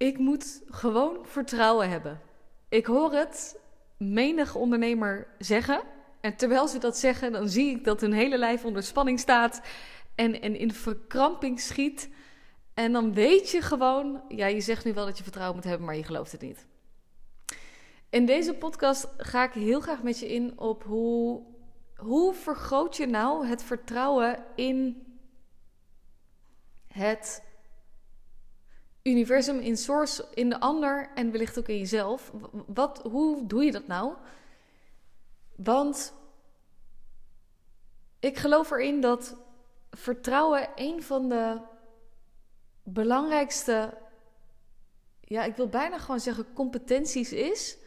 Ik moet gewoon vertrouwen hebben. Ik hoor het menig ondernemer zeggen. En terwijl ze dat zeggen, dan zie ik dat hun hele lijf onder spanning staat en, en in verkramping schiet. En dan weet je gewoon, ja, je zegt nu wel dat je vertrouwen moet hebben, maar je gelooft het niet. In deze podcast ga ik heel graag met je in op hoe, hoe vergroot je nou het vertrouwen in het universum, in source, in de ander en wellicht ook in jezelf. Wat, hoe doe je dat nou? Want ik geloof erin dat vertrouwen een van de belangrijkste, ja, ik wil bijna gewoon zeggen competenties is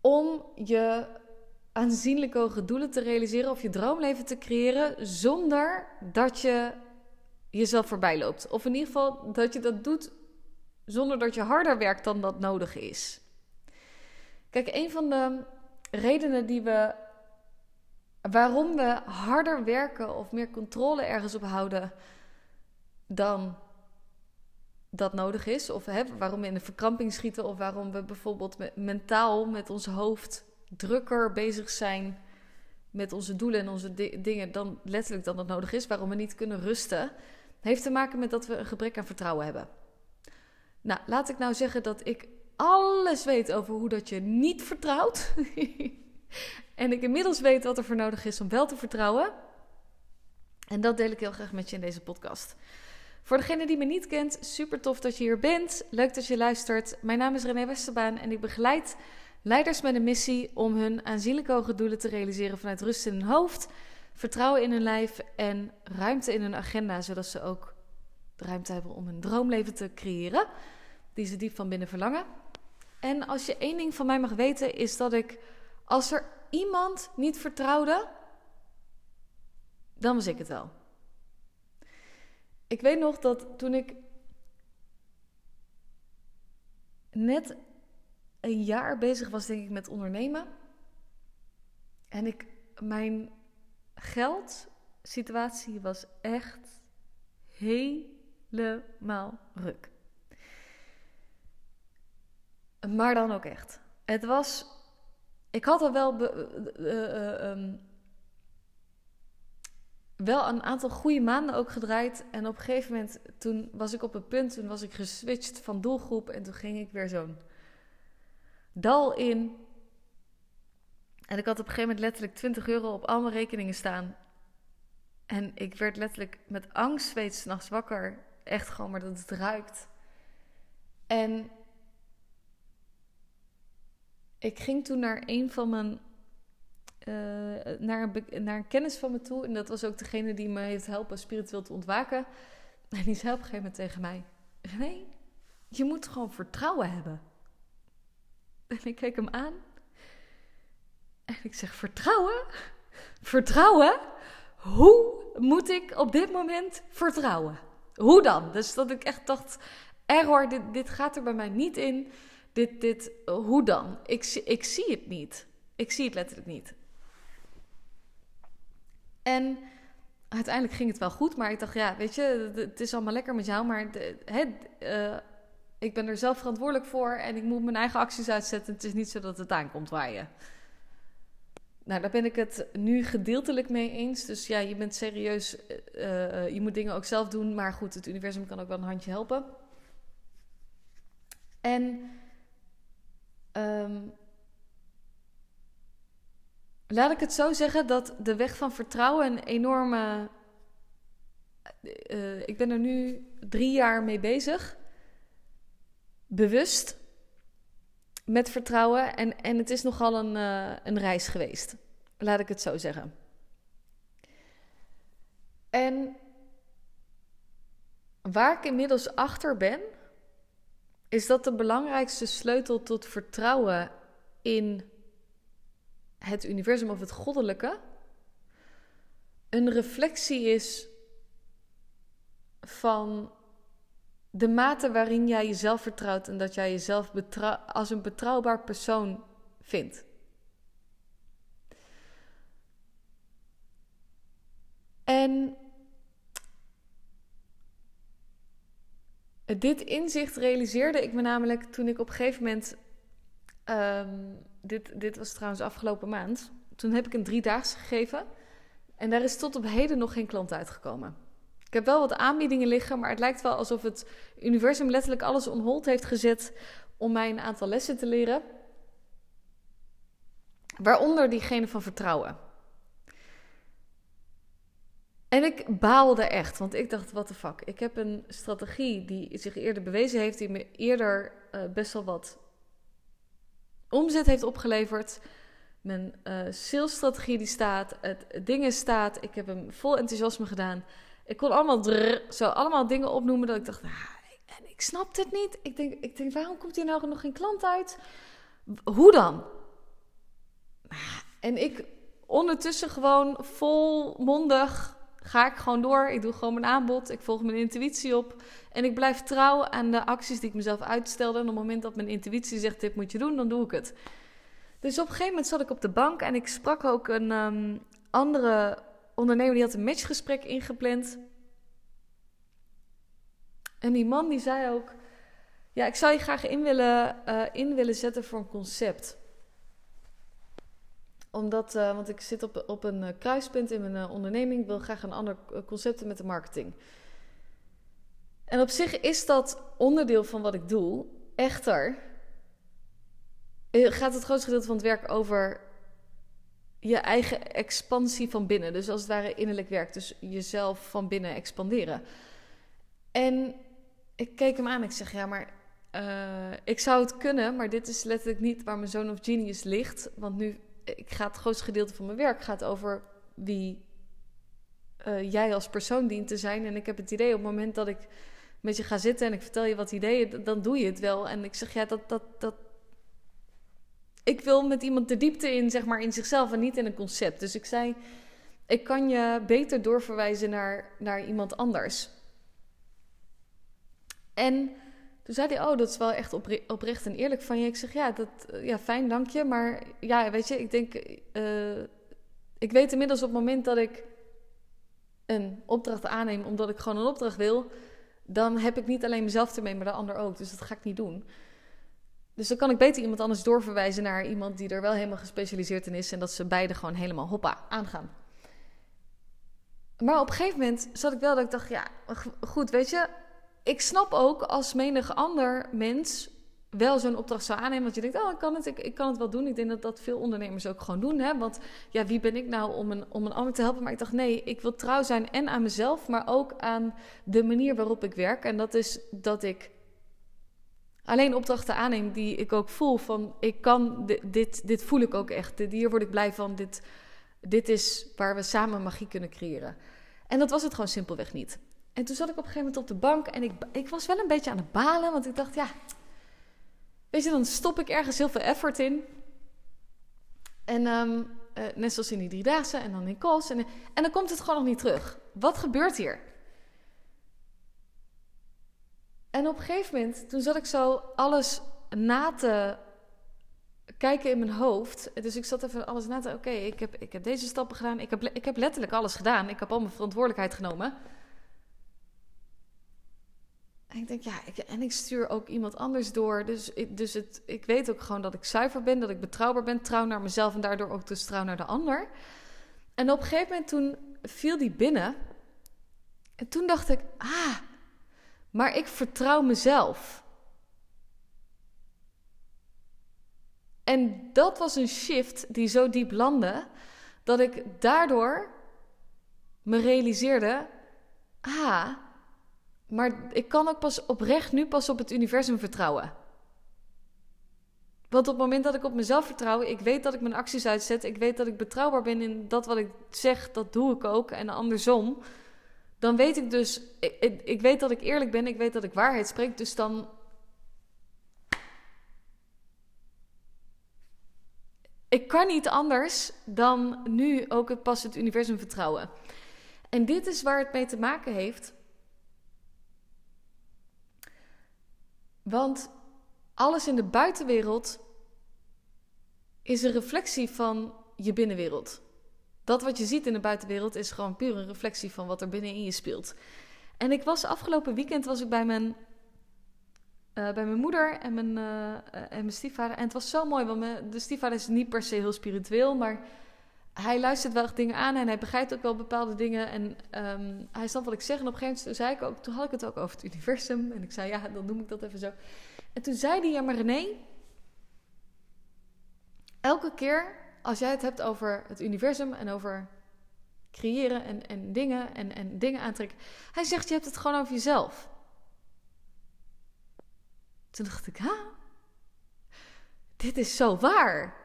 om je aanzienlijk hoge doelen te realiseren of je droomleven te creëren zonder dat je jezelf voorbij loopt. Of in ieder geval dat je dat doet zonder dat je harder werkt dan dat nodig is. Kijk, een van de redenen die we waarom we harder werken of meer controle ergens op houden dan dat nodig is. Of hè, waarom we in de verkramping schieten. Of waarom we bijvoorbeeld mentaal met ons hoofd drukker bezig zijn met onze doelen en onze dingen dan letterlijk dan dat nodig is. Waarom we niet kunnen rusten. Heeft te maken met dat we een gebrek aan vertrouwen hebben. Nou, laat ik nou zeggen dat ik alles weet over hoe dat je niet vertrouwt. en ik inmiddels weet wat er voor nodig is om wel te vertrouwen. En dat deel ik heel graag met je in deze podcast. Voor degene die me niet kent, super tof dat je hier bent. Leuk dat je luistert. Mijn naam is René Westerbaan en ik begeleid leiders met een missie om hun aanzienlijk hoge doelen te realiseren vanuit rust in hun hoofd, vertrouwen in hun lijf en ruimte in hun agenda, zodat ze ook de ruimte hebben om een droomleven te creëren die ze diep van binnen verlangen. En als je één ding van mij mag weten, is dat ik, als er iemand niet vertrouwde, dan was ik het wel. Ik weet nog dat toen ik net een jaar bezig was, denk ik, met ondernemen. En ik, mijn geldsituatie was echt helemaal ruk. Maar dan ook echt. Het was. Ik had al wel. Uh, uh, wel een aantal goede maanden ook gedraaid. En op een gegeven moment, toen was ik op het punt, toen was ik geswitcht van doelgroep. En toen ging ik weer zo'n dal in. En ik had op een gegeven moment letterlijk 20 euro op al mijn rekeningen staan. En ik werd letterlijk met angst weet s'nachts wakker. Echt gewoon, maar dat het ruikt. En ik ging toen naar een van mijn uh, naar, een, naar kennis van me toe. En dat was ook degene die me heeft helpen spiritueel te ontwaken. En die zei op een gegeven moment tegen mij: Nee, je moet gewoon vertrouwen hebben. En ik keek hem aan. En ik zeg: Vertrouwen? Vertrouwen? Hoe moet ik op dit moment vertrouwen? Hoe dan? Dus dat ik echt dacht: Error, dit, dit gaat er bij mij niet in. Dit, dit, hoe dan? Ik, ik zie het niet. Ik zie het letterlijk niet. En uiteindelijk ging het wel goed, maar ik dacht, ja, weet je, het is allemaal lekker met jou, maar de, uh, ik ben er zelf verantwoordelijk voor en ik moet mijn eigen acties uitzetten. Het is niet zo dat het aankomt waaien. Nou, daar ben ik het nu gedeeltelijk mee eens. Dus ja, je bent serieus, uh, je moet dingen ook zelf doen, maar goed, het universum kan ook wel een handje helpen. En um, Laat ik het zo zeggen dat de weg van vertrouwen een enorme. Uh, ik ben er nu drie jaar mee bezig. Bewust. Met vertrouwen. En, en het is nogal een, uh, een reis geweest. Laat ik het zo zeggen. En waar ik inmiddels achter ben, is dat de belangrijkste sleutel tot vertrouwen in het universum of het goddelijke een reflectie is van de mate waarin jij jezelf vertrouwt en dat jij jezelf als een betrouwbaar persoon vindt. En dit inzicht realiseerde ik me namelijk toen ik op een gegeven moment. ehm, dit, dit was trouwens afgelopen maand. Toen heb ik een driedaagse gegeven. En daar is tot op heden nog geen klant uitgekomen. Ik heb wel wat aanbiedingen liggen, maar het lijkt wel alsof het universum letterlijk alles on hold heeft gezet om mij een aantal lessen te leren. Waaronder diegene van vertrouwen. En ik baalde echt, want ik dacht, what the fuck. Ik heb een strategie die zich eerder bewezen heeft, die me eerder uh, best wel wat omzet heeft opgeleverd. Mijn uh, salesstrategie die staat, het dingen staat. Ik heb hem vol enthousiasme gedaan. Ik kon allemaal zo allemaal dingen opnoemen dat ik dacht, nou, en ik snap het niet. Ik denk, ik denk, waarom komt hier nou nog geen klant uit? Hoe dan? En ik ondertussen gewoon volmondig ga ik gewoon door. Ik doe gewoon mijn aanbod. Ik volg mijn intuïtie op. En ik blijf trouw aan de acties die ik mezelf uitstelde. En op het moment dat mijn intuïtie zegt: dit moet je doen, dan doe ik het. Dus op een gegeven moment zat ik op de bank en ik sprak ook een um, andere ondernemer die had een matchgesprek ingepland. En die man die zei ook: Ja, ik zou je graag in willen, uh, in willen zetten voor een concept omdat, uh, want ik zit op, op een uh, kruispunt in mijn onderneming. Ik wil graag een ander concept met de marketing. En op zich is dat onderdeel van wat ik doe. Echter gaat het grootste gedeelte van het werk over je eigen expansie van binnen. Dus als het ware innerlijk werk. Dus jezelf van binnen expanderen. En ik keek hem aan ik zeg, ja, maar ik zou het kunnen. Maar dit is letterlijk niet waar mijn zoon of genius ligt. Want nu ik ga het grootste gedeelte van mijn werk gaat over wie uh, jij als persoon dient te zijn. En ik heb het idee op het moment dat ik met je ga zitten en ik vertel je wat ideeën, dan doe je het wel. En ik zeg ja, dat, dat, dat. Ik wil met iemand de diepte in, zeg maar, in zichzelf en niet in een concept. Dus ik zei, ik kan je beter doorverwijzen naar, naar iemand anders. En toen zei hij, oh, dat is wel echt opre oprecht en eerlijk van je. Ik zeg, ja, dat, ja, fijn, dank je. Maar ja, weet je, ik denk, uh, ik weet inmiddels op het moment dat ik een opdracht aanneem, omdat ik gewoon een opdracht wil, dan heb ik niet alleen mezelf ermee, maar de ander ook. Dus dat ga ik niet doen. Dus dan kan ik beter iemand anders doorverwijzen naar iemand die er wel helemaal gespecialiseerd in is en dat ze beide gewoon helemaal hoppa aangaan. Maar op een gegeven moment zat ik wel dat ik dacht, ja, goed, weet je, ik snap ook als menig ander mens wel zo'n opdracht zou aannemen. Want je denkt, oh, ik kan het, ik, ik kan het wel doen. Ik denk dat dat veel ondernemers ook gewoon doen. Hè? Want ja, wie ben ik nou om een, om een ander te helpen? Maar ik dacht, nee, ik wil trouw zijn en aan mezelf, maar ook aan de manier waarop ik werk. En dat is dat ik alleen opdrachten aanneem die ik ook voel van, ik kan, dit, dit, voel ik ook echt. Hier word ik blij van. Dit, dit is waar we samen magie kunnen creëren. En dat was het gewoon simpelweg niet. En toen zat ik op een gegeven moment op de bank en ik, ik was wel een beetje aan het balen, want ik dacht, ja, weet je, dan stop ik ergens heel veel effort in. En um, uh, net zoals in die driedaagse en dan in calls. En, en dan komt het gewoon nog niet terug. Wat gebeurt hier? En op een gegeven moment, toen zat ik zo alles na te kijken in mijn hoofd. Dus ik zat even alles na te... Oké, ik, heb, ik heb deze stappen gedaan. Ik heb, ik heb letterlijk alles gedaan. Ik heb al mijn verantwoordelijkheid genomen. En ik denk, ja, ik, en ik stuur ook iemand anders door. Dus, ik, dus het, ik weet ook gewoon dat ik zuiver ben, dat ik betrouwbaar ben, trouw naar mezelf en daardoor ook dus trouw naar de ander. En op een gegeven moment toen viel die binnen. En toen dacht ik, ah, maar ik vertrouw mezelf. En dat was een shift die zo diep landde, dat ik daardoor me realiseerde, ah, maar ik kan ook pas oprecht nu pas op het universum vertrouwen. Want op het moment dat ik op mezelf vertrouw, ik weet dat ik mijn acties uitzet, ik weet dat ik betrouwbaar ben in dat wat ik zeg, dat doe ik ook. En andersom, dan weet ik dus, ik, ik, weet dat ik eerlijk ben, ik weet dat ik waarheid spreek, dus dan. Ik kan niet anders dan nu ook pas het universum vertrouwen. En dit is waar het mee te maken heeft Want alles in de buitenwereld is een reflectie van je binnenwereld. Dat wat je ziet in de buitenwereld is gewoon puur een reflectie van wat er binnenin je speelt. En ik was afgelopen weekend was ik bij mijn bij mijn moeder en mijn, en mijn stiefvader. En het was zo mooi, want mijn, de stiefvader is niet per se heel spiritueel, maar hij luistert wel echt dingen aan en hij begrijpt ook wel bepaalde dingen. En um, hij snapt wat ik zeg. En op een gegeven moment zei ik ook, toen had ik het ook over het universum. En ik zei, ja, dan noem ik dat even zo. En toen zei hij, ja, maar René, elke keer als jij het hebt over het universum en over creëren en, en dingen en, en dingen aantrekken. Hij zegt, je hebt het gewoon over jezelf. Toen dacht ik, ha, dit is zo waar.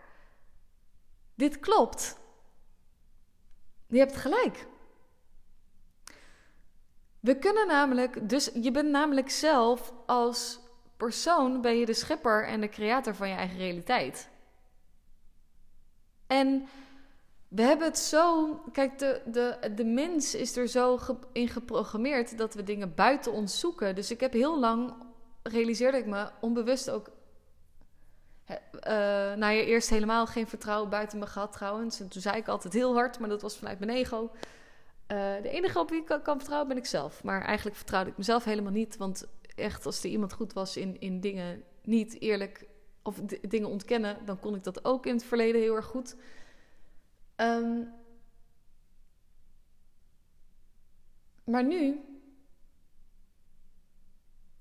Dit klopt. Je hebt gelijk. We kunnen namelijk, dus je bent namelijk zelf als persoon, ben je de schepper en de creator van je eigen realiteit. En we hebben het zo. Kijk, de, de, de mens is er zo in geprogrammeerd dat we dingen buiten ons zoeken. Dus ik heb heel lang, realiseerde ik me onbewust ook. Uh, nou eerst helemaal geen vertrouwen buiten me gehad trouwens. En toen zei ik altijd heel hard, maar dat was vanuit mijn ego. Uh, de enige op wie ik kan, kan, vertrouwen ben ik zelf. Maar eigenlijk vertrouwde ik mezelf helemaal niet. Want echt, als er iemand goed was in, in dingen niet eerlijk of dingen ontkennen, dan kon ik dat ook in het verleden heel erg goed. Um, maar nu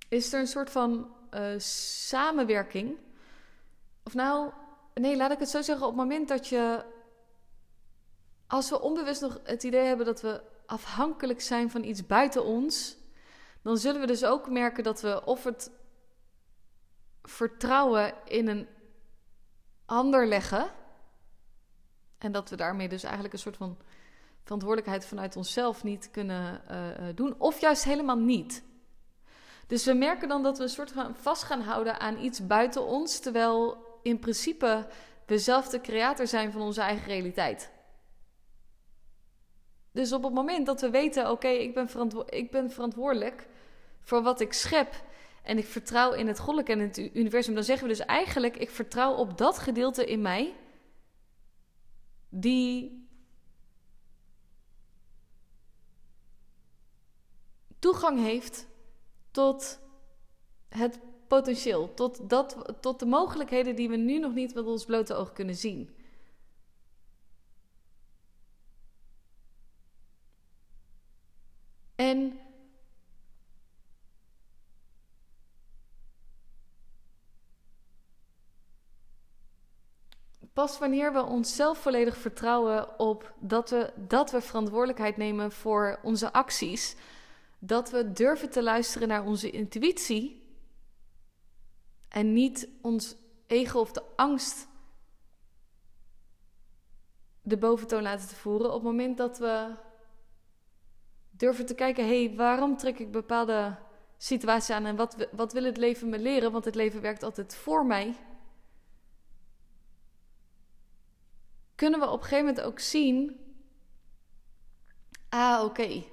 is er een soort van uh, samenwerking. Of nou, nee, laat ik het zo zeggen. Op het moment dat je. Als we onbewust nog het idee hebben dat we afhankelijk zijn van iets buiten ons. Dan zullen we dus ook merken dat we of het vertrouwen in een ander leggen. En dat we daarmee dus eigenlijk een soort van verantwoordelijkheid vanuit onszelf niet kunnen uh, doen. Of juist helemaal niet. Dus we merken dan dat we een soort van vast gaan houden aan iets buiten ons. Terwijl in principe we zelf de creator zijn van onze eigen realiteit. Dus op het moment dat we weten, oké, ik, ben ik ben verantwoordelijk voor wat ik schep en ik vertrouw in het goddelijke en het universum, dan zeggen we dus eigenlijk: ik vertrouw op dat gedeelte in mij die toegang heeft tot het potentieel, tot, dat, tot de mogelijkheden die we nu nog niet met ons blote oog kunnen zien. En Pas wanneer we onszelf volledig vertrouwen op dat we, dat we verantwoordelijkheid nemen voor onze acties, dat we durven te luisteren naar onze intuïtie en niet ons ego of de angst de boventoon laten te voeren. Op het moment dat we durven te kijken, hé, hey, waarom trek ik bepaalde situaties aan en wat, wat wil het leven me leren? Want het leven werkt altijd voor mij. Kunnen we op een gegeven moment ook zien: ah, oké.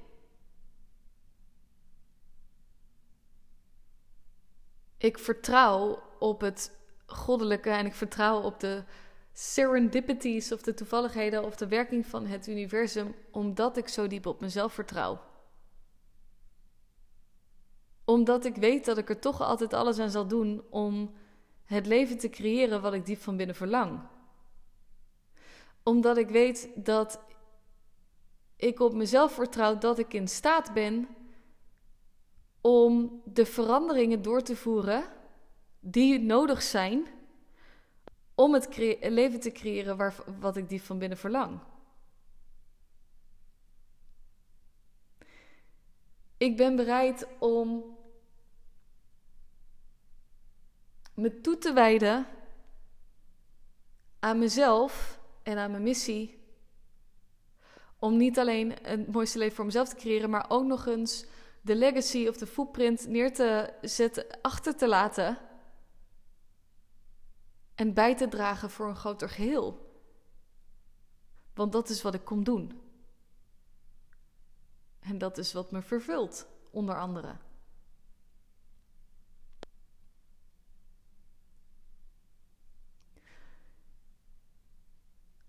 Ik vertrouw op het goddelijke en ik vertrouw op de serendipities of de toevalligheden of de werking van het universum, omdat ik zo diep op mezelf vertrouw. Omdat ik weet dat ik er toch altijd alles aan zal doen om het leven te creëren wat ik diep van binnen verlang omdat ik weet dat ik op mezelf vertrouw dat ik in staat ben om de veranderingen door te voeren die nodig zijn om het leven te creëren waar, wat ik die van binnen verlang. Ik ben bereid om me toe te wijden aan mezelf en aan mijn missie. Om niet alleen het mooiste leven voor mezelf te creëren, maar ook nog eens de legacy of de footprint neer te zetten, achter te laten. En bij te dragen voor een groter geheel. Want dat is wat ik kom doen. En dat is wat me vervult, onder andere.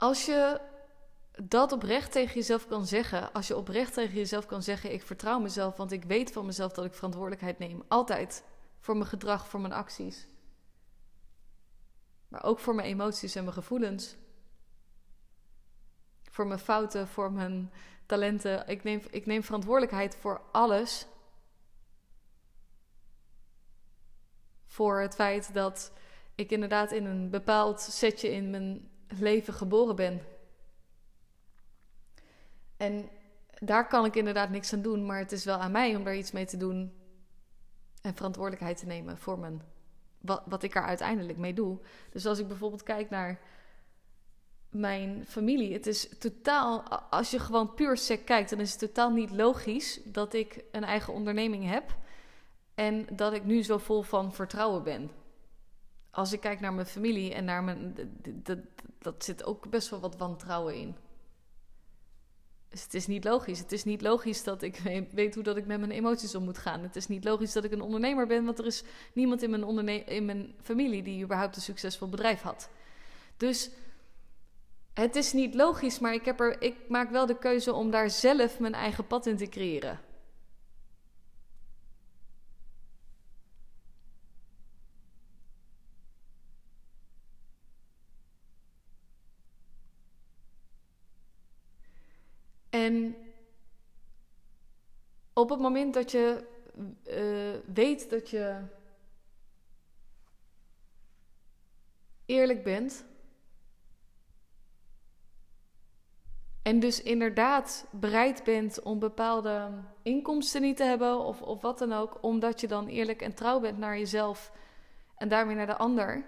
Als je dat oprecht tegen jezelf kan zeggen, als je oprecht tegen jezelf kan zeggen: Ik vertrouw mezelf, want ik weet van mezelf dat ik verantwoordelijkheid neem, altijd voor mijn gedrag, voor mijn acties. Maar ook voor mijn emoties en mijn gevoelens. Voor mijn fouten, voor mijn talenten. Ik neem, ik neem verantwoordelijkheid voor alles. Voor het feit dat ik inderdaad in een bepaald setje in mijn leven geboren ben. En daar kan ik inderdaad niks aan doen, maar het is wel aan mij om daar iets mee te doen en verantwoordelijkheid te nemen voor mijn, wat, wat ik er uiteindelijk mee doe. Dus als ik bijvoorbeeld kijk naar mijn familie, het is totaal, als je gewoon puur sec kijkt, dan is het totaal niet logisch dat ik een eigen onderneming heb en dat ik nu zo vol van vertrouwen ben. Als ik kijk naar mijn familie en naar mijn. Dat, dat zit ook best wel wat wantrouwen in. Dus het is niet logisch. Het is niet logisch dat ik weet hoe dat ik met mijn emoties om moet gaan. Het is niet logisch dat ik een ondernemer ben, want er is niemand in mijn, in mijn familie die überhaupt een succesvol bedrijf had. Dus het is niet logisch, maar ik, heb er, ik maak wel de keuze om daar zelf mijn eigen pad in te creëren. En op het moment dat je uh, weet dat je eerlijk bent. En dus inderdaad bereid bent om bepaalde inkomsten niet te hebben of, of wat dan ook, omdat je dan eerlijk en trouw bent naar jezelf en daarmee naar de ander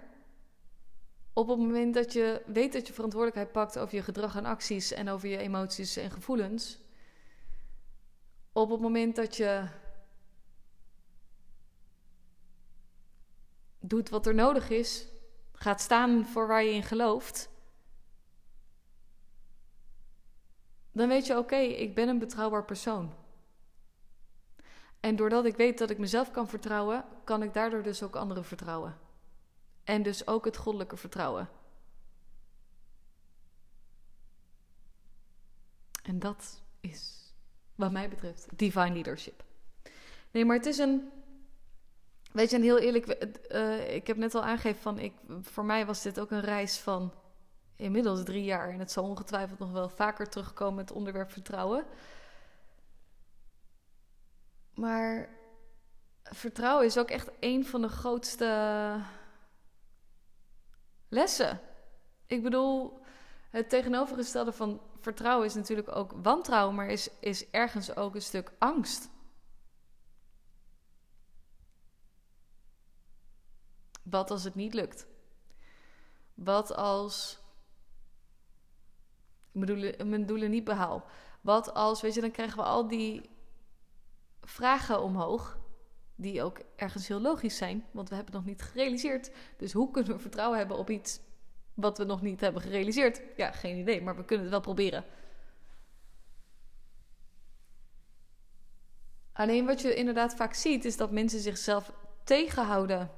op het moment dat je weet dat je verantwoordelijkheid pakt over je gedrag en acties en over je emoties en gevoelens, op het moment dat je doet wat er nodig is, gaat staan voor waar je in gelooft, dan weet je: oké, ik ben een betrouwbaar persoon. En doordat ik weet dat ik mezelf kan vertrouwen, kan ik daardoor dus ook anderen vertrouwen. En dus ook het goddelijke vertrouwen. En dat is, wat mij betreft, divine leadership. Nee, maar het is een. Weet je, een heel eerlijk. Uh, ik heb net al aangegeven van. Ik, voor mij was dit ook een reis van. inmiddels drie jaar. En het zal ongetwijfeld nog wel vaker terugkomen, het onderwerp vertrouwen. Maar vertrouwen is ook echt een van de grootste lessen. Ik bedoel, het tegenovergestelde van vertrouwen is natuurlijk ook wantrouwen, maar is, is ergens ook een stuk angst. Wat als het niet lukt? Wat als mijn doelen niet behaal? Wat als, weet je, dan krijgen we al die vragen omhoog die ook ergens heel logisch zijn, want we hebben het nog niet gerealiseerd. Dus hoe kunnen we vertrouwen hebben op iets wat we nog niet hebben gerealiseerd? Ja, geen idee, maar we kunnen het wel proberen. Alleen wat je inderdaad vaak ziet, is dat mensen zichzelf tegenhouden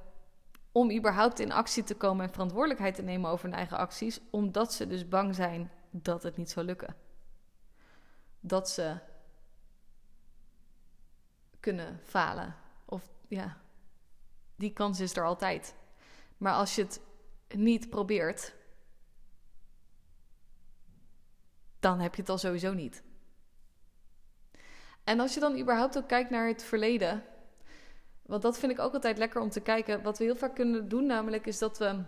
om überhaupt in actie te komen en verantwoordelijkheid te nemen over hun eigen acties, omdat ze dus bang zijn dat het niet zou lukken. Dat ze kunnen falen ja, die kans is er altijd. Maar als je het niet probeert, dan heb je het al sowieso niet. En als je dan überhaupt ook kijkt naar het verleden, want dat vind ik ook altijd lekker om te kijken. Wat we heel vaak kunnen doen, namelijk, is dat we.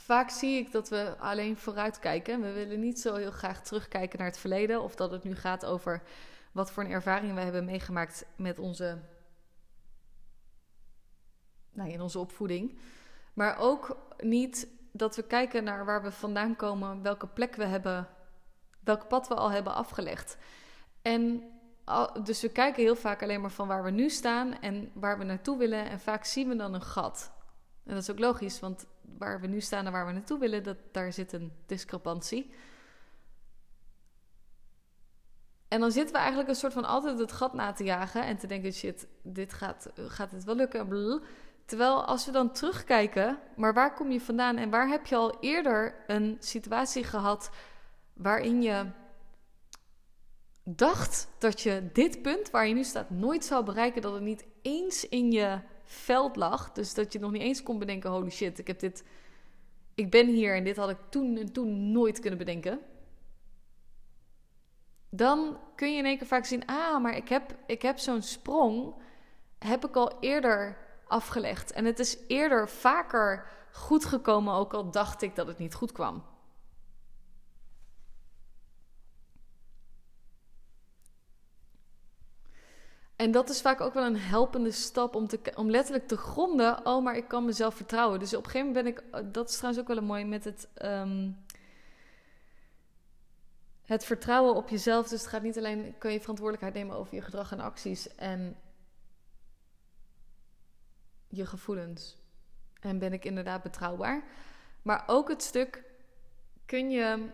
Vaak zie ik dat we alleen vooruit kijken. We willen niet zo heel graag terugkijken naar het verleden. Of dat het nu gaat over wat voor een ervaring we hebben meegemaakt met onze. Nou, in onze opvoeding. Maar ook niet dat we kijken naar waar we vandaan komen, welke plek we hebben, welk pad we al hebben afgelegd. En dus we kijken heel vaak alleen maar van waar we nu staan en waar we naartoe willen. En vaak zien we dan een gat. En dat is ook logisch, want waar we nu staan en waar we naartoe willen, dat, daar zit een discrepantie. En dan zitten we eigenlijk een soort van altijd het gat na te jagen en te denken: shit, dit gaat, gaat het wel lukken? Terwijl als we dan terugkijken, maar waar kom je vandaan en waar heb je al eerder een situatie gehad waarin je dacht dat je dit punt waar je nu staat nooit zou bereiken, dat het niet eens in je veld lag. Dus dat je nog niet eens kon bedenken: holy shit, ik heb dit. Ik ben hier en dit had ik toen en toen nooit kunnen bedenken. Dan kun je in één keer vaak zien: ah, maar ik heb, ik heb zo'n sprong. Heb ik al eerder afgelegd. En het is eerder vaker goed gekomen, ook al dacht ik dat het niet goed kwam. En dat is vaak ook wel een helpende stap om, te, om letterlijk te gronden. Oh, maar ik kan mezelf vertrouwen. Dus op een gegeven moment ben ik. Dat is trouwens ook wel een mooi met het. Um, het vertrouwen op jezelf. Dus het gaat niet alleen. Kun je verantwoordelijkheid nemen over je gedrag en acties. En je gevoelens. En ben ik inderdaad betrouwbaar. Maar ook het stuk. Kun je.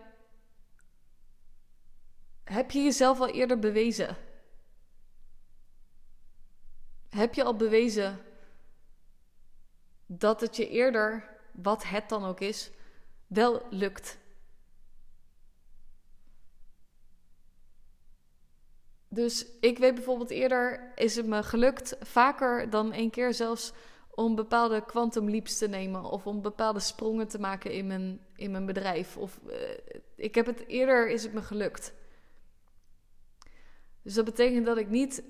Heb je jezelf al eerder bewezen? Heb je al bewezen dat het je eerder, wat het dan ook is, wel lukt? Dus ik weet bijvoorbeeld eerder is het me gelukt, vaker dan één keer zelfs, om bepaalde quantum leaps te nemen of om bepaalde sprongen te maken in mijn, in mijn bedrijf. Of uh, ik heb het eerder is het me gelukt. Dus dat betekent dat ik niet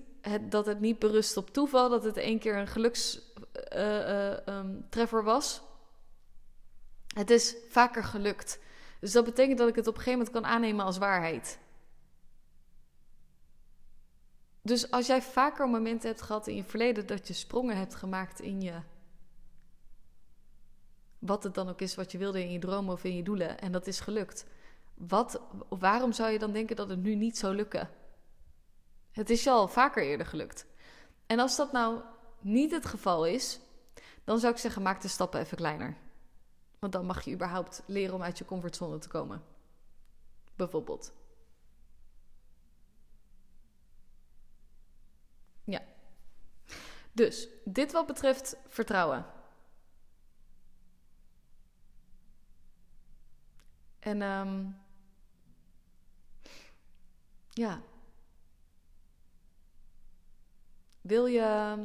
dat het niet berust op toeval, dat het één keer een gelukstreffer uh, uh, was. Het is vaker gelukt. Dus dat betekent dat ik het op een gegeven moment kan aannemen als waarheid. Dus als jij vaker momenten hebt gehad in je verleden dat je sprongen hebt gemaakt in je. Wat het dan ook is wat je wilde in je dromen of in je doelen. En dat is gelukt. Wat, waarom zou je dan denken dat het nu niet zou lukken? Het is je al vaker eerder gelukt. En als dat nou niet het geval is, dan zou ik zeggen: maak de stappen even kleiner. Want dan mag je überhaupt leren om uit je comfortzone te komen. Bijvoorbeeld. Ja. Dus, dit wat betreft vertrouwen. En um, ja, Wil je.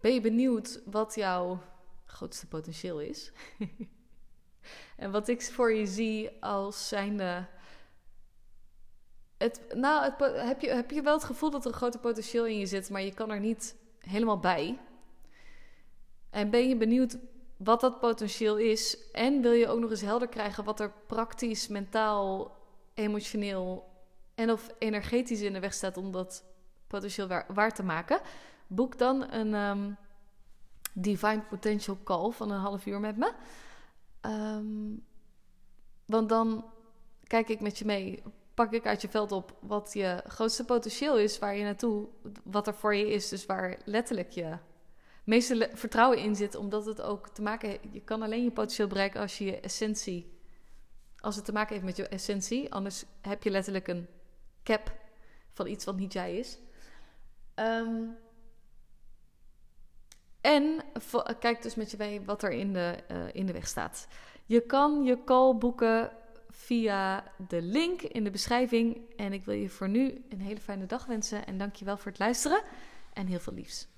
Ben je benieuwd wat jouw grootste potentieel is? en wat ik voor je zie als zijnde. Het, nou, het, heb, je, heb je wel het gevoel dat er een grote potentieel in je zit, maar je kan er niet helemaal bij? En ben je benieuwd wat dat potentieel is? En wil je ook nog eens helder krijgen wat er praktisch, mentaal, emotioneel en of energetisch in de weg staat om dat potentieel waar, waar te maken, boek dan een um, Divine Potential Call van een half uur met me. Um, want dan kijk ik met je mee, pak ik uit je veld op wat je grootste potentieel is, waar je naartoe, wat er voor je is, dus waar letterlijk je meeste vertrouwen in zit, omdat het ook te maken je kan alleen je potentieel bereiken als je je essentie, als het te maken heeft met je essentie, anders heb je letterlijk een cap van iets wat niet jij is. Um, en kijk dus met je mee wat er in de, uh, in de weg staat. Je kan je call boeken via de link in de beschrijving. En ik wil je voor nu een hele fijne dag wensen. En dank je wel voor het luisteren. En heel veel liefs.